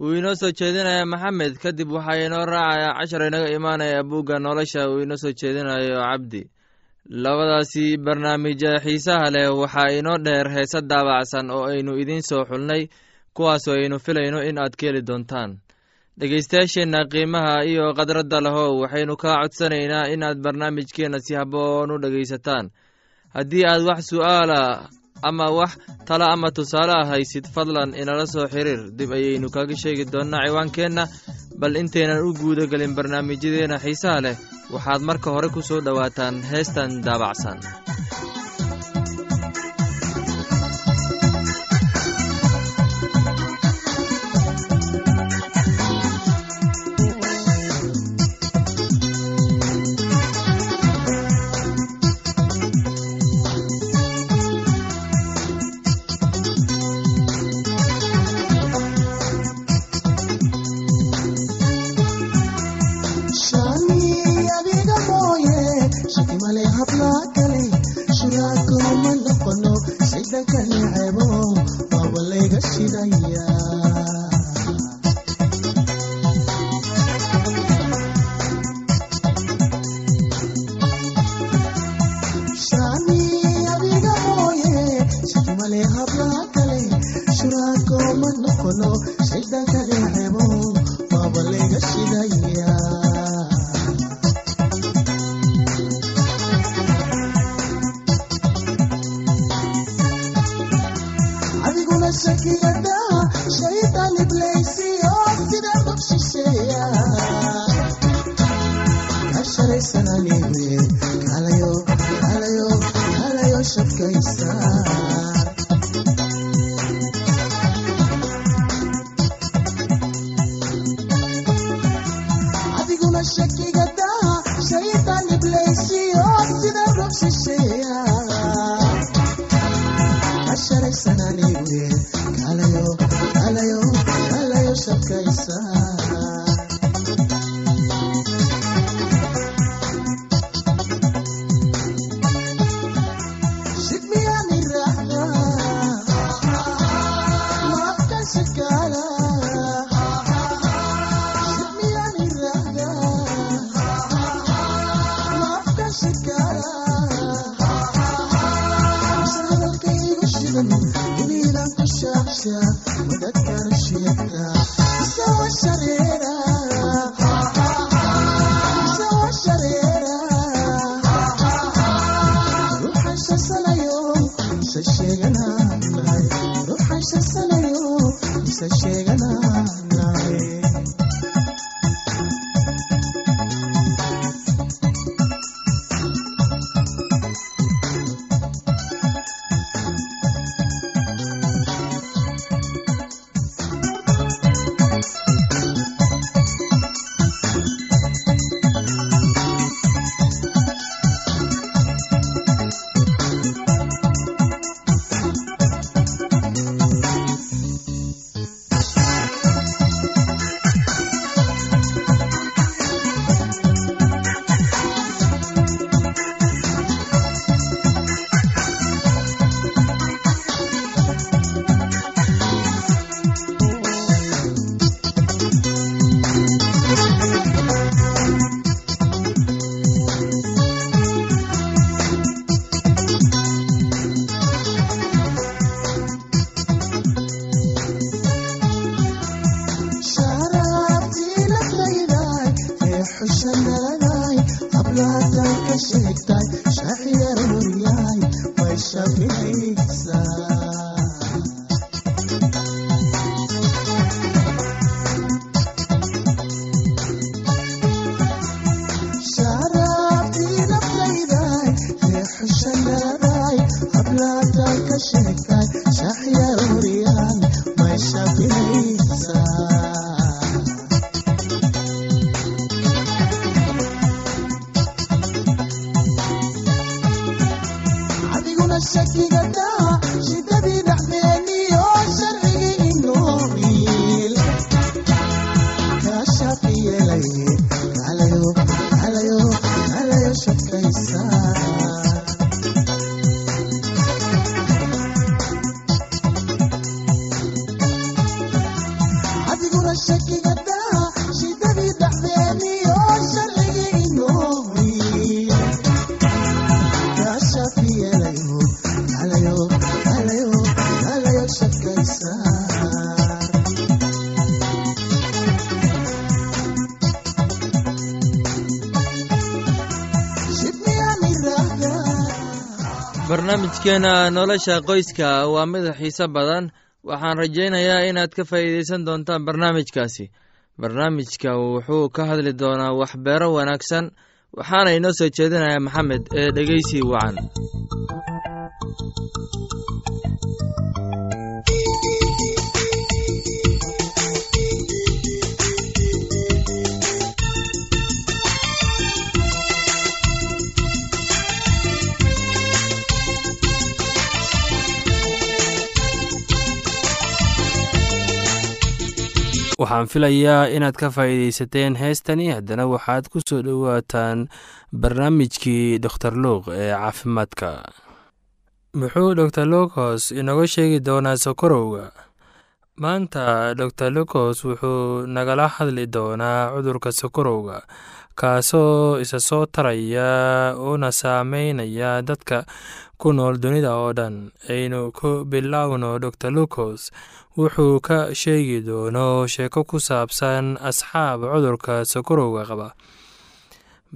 wuu inoo soo jeedinaya maxamed kadib waxaa inoo raacaya cashar inaga imaanaya buugga nolosha uu inoo soo jeedinayo cabdi. Labadaasi barnaamij xiisaha leh waxaa inoo dheer heese daabacsan oo aynu idiin soo xulnay kuwaasoo aynu filayno in aad ka heli doontaan. Dhegaystayaasheenna qiimaha iyo khadradda lahow waxaynu kaa codsanaynaa inaad barnaamijkeenna si habboon u dhegaysataan. Haddii aad wax su'aala ama wax tala ama tusaale ah haysid fadlan inala soo xiriir. Dib ayaynu kaga sheegi doonnaa ciwaankeenna bal intaynan u guuda gelin barnaamijyadeenna xiisaha leh. Waxaad marka hore ku soo dhowaataan heestan daabacsan Acha que sheegana barnaamijkeena nolosha qoyska waa mid xiise badan. Waxaan rajaynayaa inaad ka faa'iidaysan doontaan barnaamijkaasi. Barnaamijka wuxuu ka hadli doonaa waxbeero wanaagsan. Waxaana inoo soo jeedinayaa maxamed ee dhegeysi wacan waxaan filayaa inaad ka faa'iidaysateen heestani. Haddana waxaad ku soo dhowaataan barnaamijkii doktor luuq ee caafimaadka. Muxuu dor lukos inooga sheegi doonaa sokorowga? Maanta dor lukos wuxuu nagala hadli doonaa cudurka sokorowga kaasoo isa soo taraya una saameynaya dadka ku nool dunida oo dhan. Aynu ku bilowno dor lukos wuxuu ka sheegi doono sheeko ku saabsan asxaab cudurka sokorowga qaba.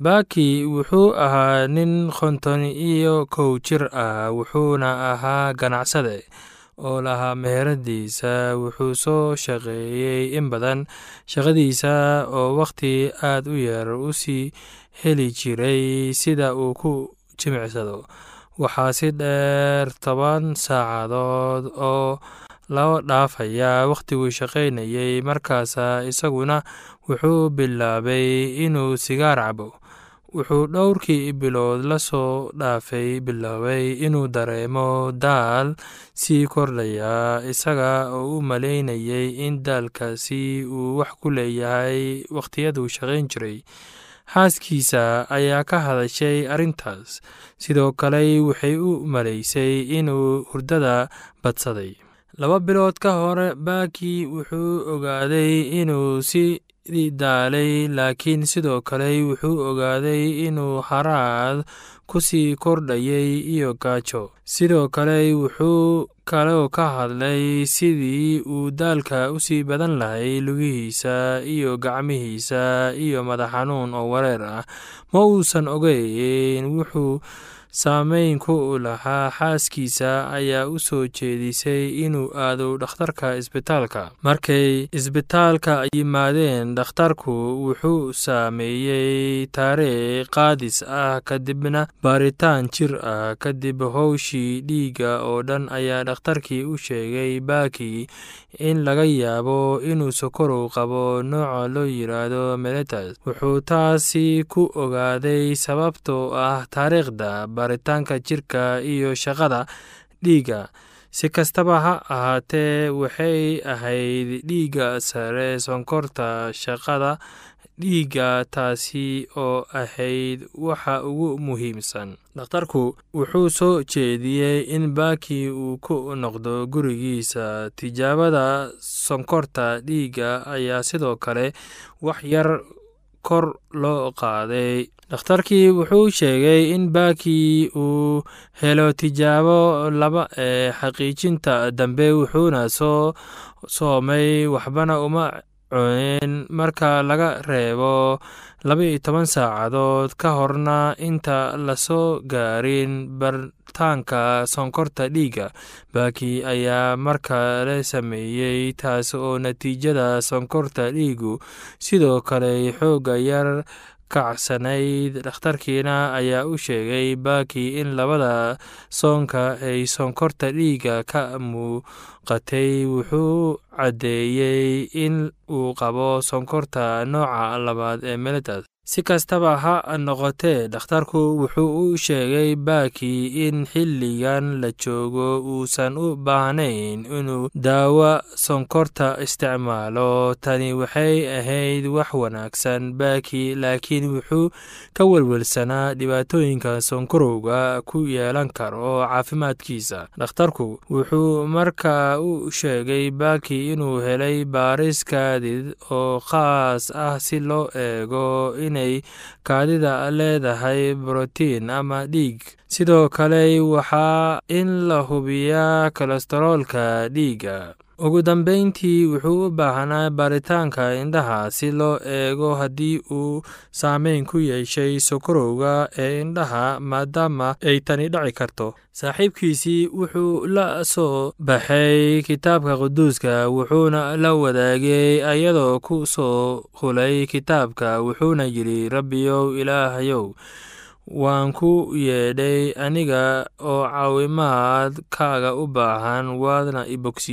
Baki wuxuu ahaa nin konton iyo kow jir ah wuxuuna ahaa ganacsade oo lahaa meheradiisa wuxuu soo shaqeeyey in badan shaqadiisa oo wakhti aad u yar u sii heli jiray sida uu ku jimicsado. Waxaa si dheer toban saacadood oo loo dhaafayaa wakhtiguu shaqaynayey markaasa isaguna wuxuu bilaabay inuu sigaar cabo wuxuu dhowrkii bilood la soo dhaafay biloobay inuu dareemo daal sii kordhaya isaga oo u malaynayay in daalkaasi uu wax ku leeyahay wakhtiyaduu shaqayn jiray. Xaaskiisa ayaa ka hadashay arrintaas sidoo kale waxay u malaysay inuu hurdada badsaday. Laba bilood ka hore baki wuxuu ogaaday inuu si daalay laakiin sidoo kale wuxuu ogaaday inuu haraad ku sii kordhayay iyo gaajo. Sidoo kale wuxuu kaloo ka hadlay sidii uu daalka u sii badan lahay lugihiisa iyo gacmihiisa iyo madax xanuun oo wareer ah. Ma uusan ogeyn wuxuu saameyn ku lahaa xaaskiisa ayaa u soo jeedisay inuu aado dhakhtarka isbitaalka. Markay isbitaalka yimaadeen dhakhtarku wuxuu saameeyey taariikh qaadis ah kadibna baaritaan jir ah. Kadib howshii dhiigga oo dhan ayaa dhakhtarkii u sheegay baki in laga yaabo inuu sokorow qabo nooca loo yiraahdo meletas wuxuu taasi ku ogaaday sababtoo ah taariikhda baaritaanka jirka iyo shaqada dhiigga. Si kastaba ha ahaatee waxay ahayd dhiigga sare sonkorta shaqada dhiigga taasi oo ahayd waxa ugu muhiimsan. Dhakhtarku wuxuu soo jeediyey in baki uu ku noqdo gurigiisa. Tijaabada sonkorta dhiigga ayaa sidoo kale wax yar kor loo qaaday. Dhakhtarkii wuxuu sheegay in baki uu helo tijaabo laba ee xaqiijinta dambe wuxuuna soo soomay waxbana uma marka laga reebo laba-iyo toban saacadood ka horna inta la soo gaarin bartaanka sonkorta dhiigga baki ayaa markale sameeyey taas oo natiijada sonkorta dhiigu sidoo kale xooga yar kacsanayd. Dhakhtarkiina ayaa u sheegay baki in labada soonka ay sonkorta dhiigga ka muuqatay wuxuu caddeeyey in uu qabo sonkorta nooca labaad ee melitas si kastaba ha noqotee dhakhtarku wuxuu u sheegay baaki in xilligan la joogo uusan u baahnayn inuu daawo sonkorta isticmaalo. Tani waxay ahayd wax wanaagsan baaki laakiin wuxuu ka welwelsanaa dhibaatooyinka sonkorowga ku yeelan karo caafimaadkiisa. Dhakhtarku wuxuu markaa u sheegay baaki inuu helay baaris kaadid oo khaas ah si loo eego inay kaadida leedahay brotiin ama dhiig. Sidoo kale waxaa in la hubiyaa kolestaroolka dhiigga ugu dambeyntii wuxuu u baahnaa baaritaanka indhaha si loo eego haddii uu saameyn ku yeeshay sokorowga ee indhaha maadaama ay tani dhaci karto. Saaxiibkiisii wuxuu la soo baxay kitaabka quduuska wuxuuna la wadaagay ayadoo ku soo hulay kitaabka wuxuuna yidhi rabbiyow ilaahayow waan ku yeedhay aniga oo caawimaad kaaga u baahan waadna i bogsi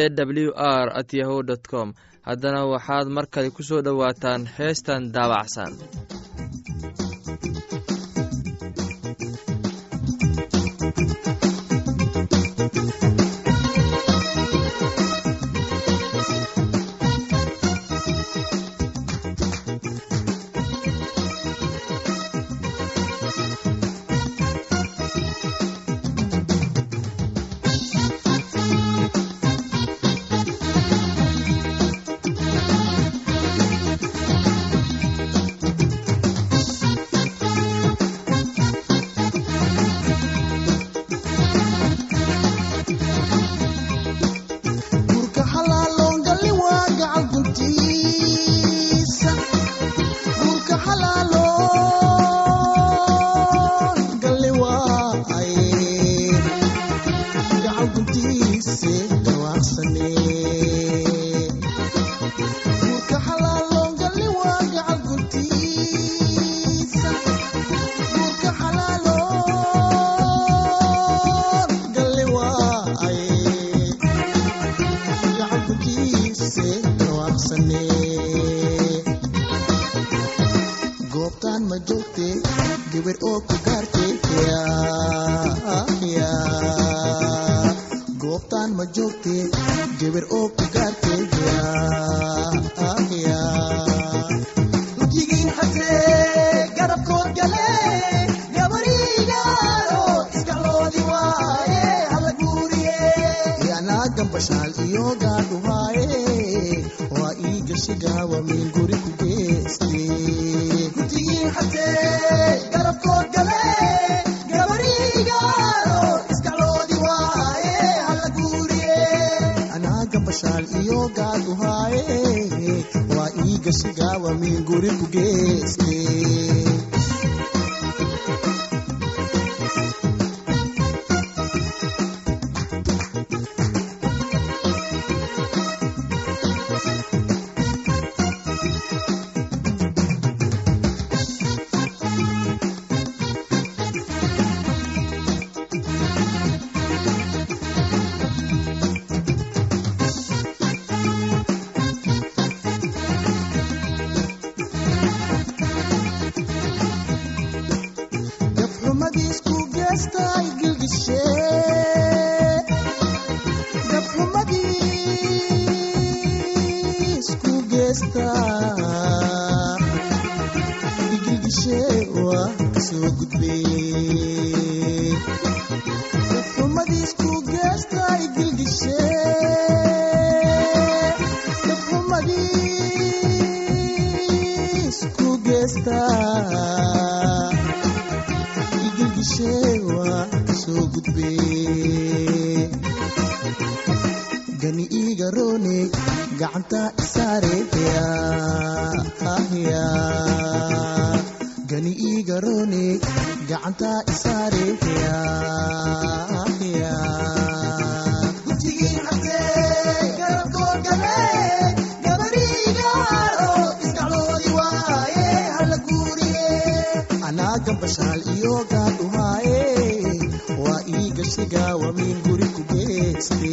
e w r at yahu com. Haddana waxaad mar kale ku soo dhowaataan heestan daabacsan saal iyo gaadhuhaaye waa ii jasigawa meel guri iyo gaadhumaaye waa ii gashiga waa miin guri ku geeste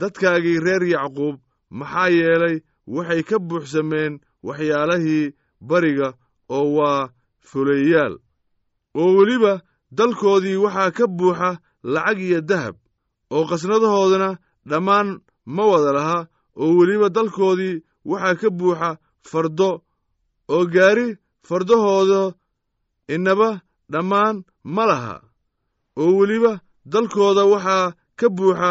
dadkaagii reer yacquub maxaa yeelay waxay ka buuxsameen waxyaalahii bariga oo waa fuleeyaal oo weliba dalkoodii waxaa ka buuxa lacag iyo dahab oo qasnadahoodana dhammaan ma wada laha oo weliba dalkoodii waxaa ka buuxa fardo oo gaari fardahooda inaba dhammaan ma laha. Oo weliba dalkooda waxaa ka buuxa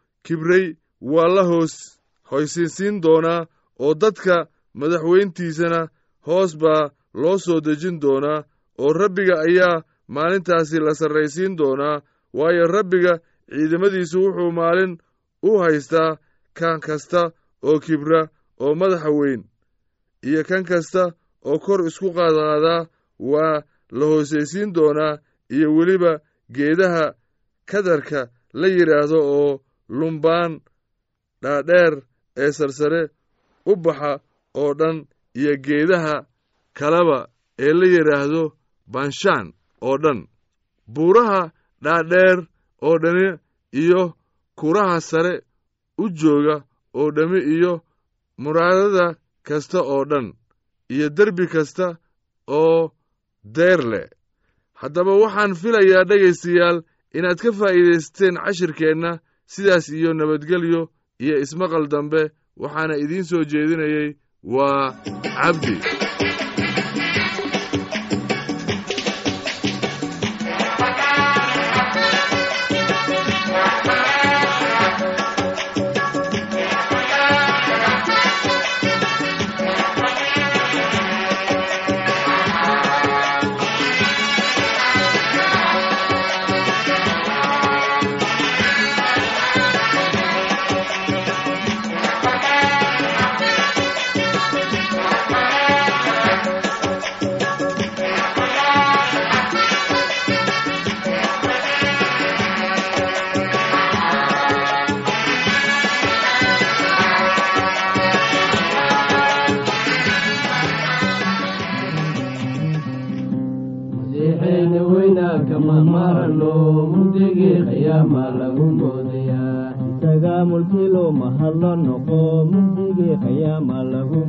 kibray waa la hoos hoysinsiin doonaa oo dadka madaxweyntiisana hoos baa loo soo dejin doonaa oo rabbiga ayaa maalintaasi la sarraysiin doonaa waayo rabbiga ciidamadiisu wuxuu maalin u haystaa kan kasta oo kibra oo madaxa weyn iyo kan kasta oo kor isku qaadqaadaa waa la hoosaysiin doonaa iyo weliba geedaha kadarka la yidhaahdo oo lumbaan dhaadheer ee sarsare u baxa oo dhan iyo geedaha kaleba ee la yidhaahdo banshaan oo dhan. Buuraha dhaadheer oo dhani iyo kuraha sare u jooga oo dhammi iyo muraadada kasta oo dhan iyo derbi kasta oo deer leh. Haddaba waxaan filayaa dhegaystayaal inaad ka faa'iidaysteen cashirkeenna sidaas iyo nabadgelyo iyo ismaqal dambe waxaana idiin soo jeedinayey waa cabdi isaga mulkilo mahadlo noqo mugdigii qiyaama lagu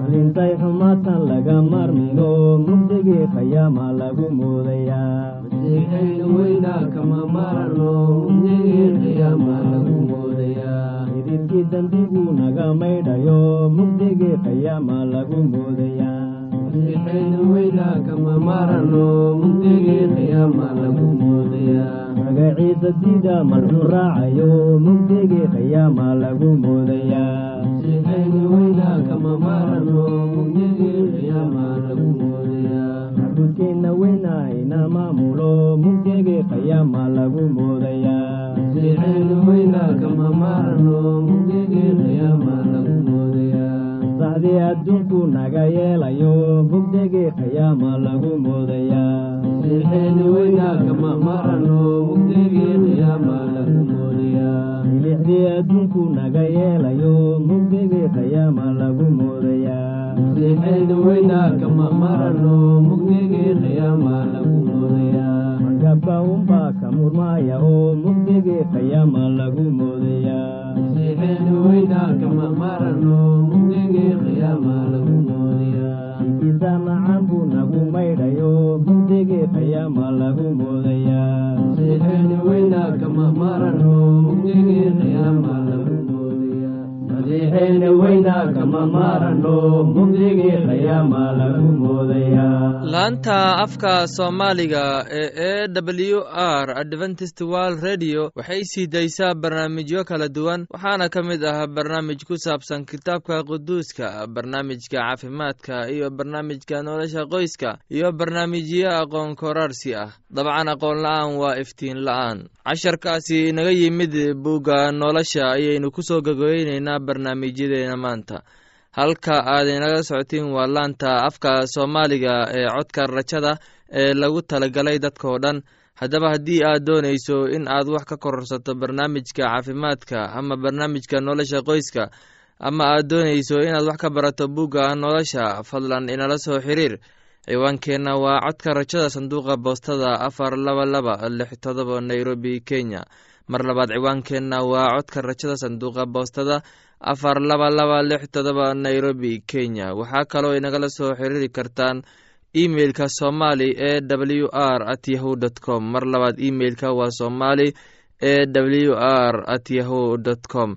malintay xumaatan laga marmigo mugdigii qiyaama lagu idibkii dambigu naga maydhayo mugdigii qiyaama lagu moodayaa magaciisa diida marxuu raacayo? Mugdigii qiyaama lagu moodayaa macbudkeenna weynaa ina maamulo mugdigii qiyaama lagu moodayaa sacdii adduunku naga yeelayo mugdigii qiyaama lagu masiixeena weynaa kama marano mugdigii qiyaama lagu moodayaa laanta afka soomaaliga ee e w r adventist world redio waxay sii daysaa barnaamijyo kala duwan waxaana ka mid ah barnaamij ku saabsan kitaabka quduuska barnaamijka caafimaadka iyo barnaamijka nolosha qoyska iyo barnaamijyo aqoon koraarsi ah. Dabcan aqoon la'aan waa iftiin la'aan. Casharkaasi inaga yimid bugga nolosha ayaynu ku soo gogoyneynaa barnaamijyadeena maanta halka aad inaga socotiin waa laanta afka soomaaliga ee codka rajada ee lagu talagalay dadkao dhan. Haddaba haddii aad doonayso in aad wax ka kororsato barnaamijka caafimaadka ama barnaamijka nolosha qoyska ama aad doonayso inaad wax ka barato bugga nolosha fadlan inala soo xiriir. Ciwaankeenna waa codka rajada sanduuqa boostada afar laba laba lix todoba nairobi kenya mar labaad ciwaankeenna waa codka rajada sanduuqa boostada afar laba laba lix todoba nairobi kenya. Waxaa kaloo inagala soo xiriiri kartaan emeilka somali e w r at yahu dt com. Mar labaad emeilka waa somali e w r at yahu dt com.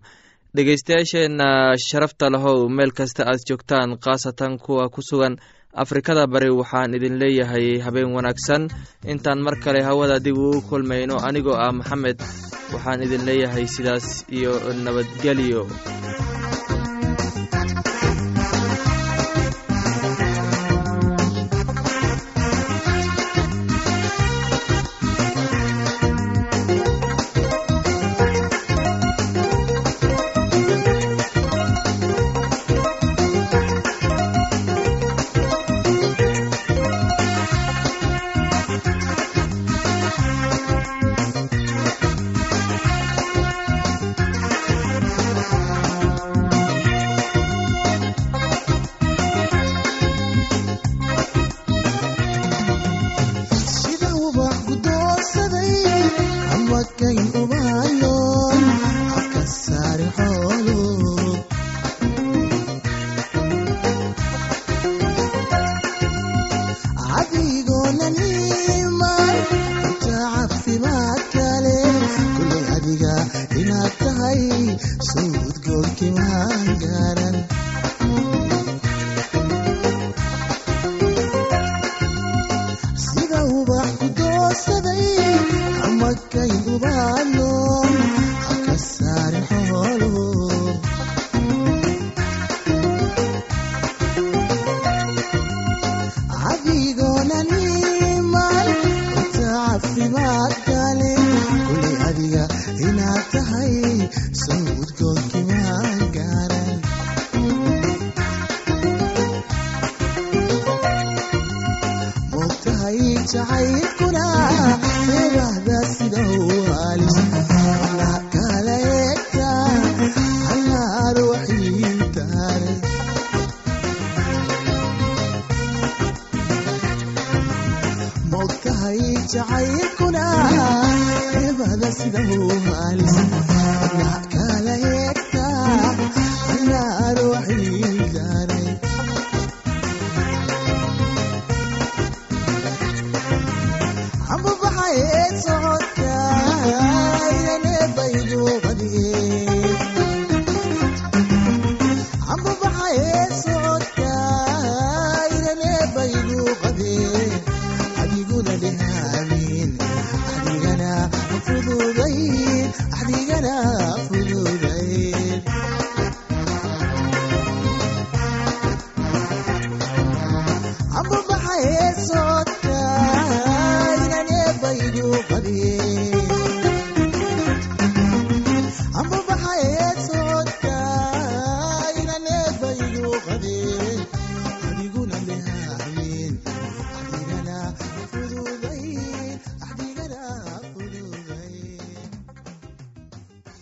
Dhegeystayaasheenna sharafta lahow meel kasta aad joogtaan khaasatan kuwa ku sugan afrikada bari waxaan idin leeyahay habeen wanaagsan. Intaan mar kale hawada dib ugu kulmayno anigoo ah maxamed waxaan idin leeyahay sidaas iyo nabadgelyo ama kayn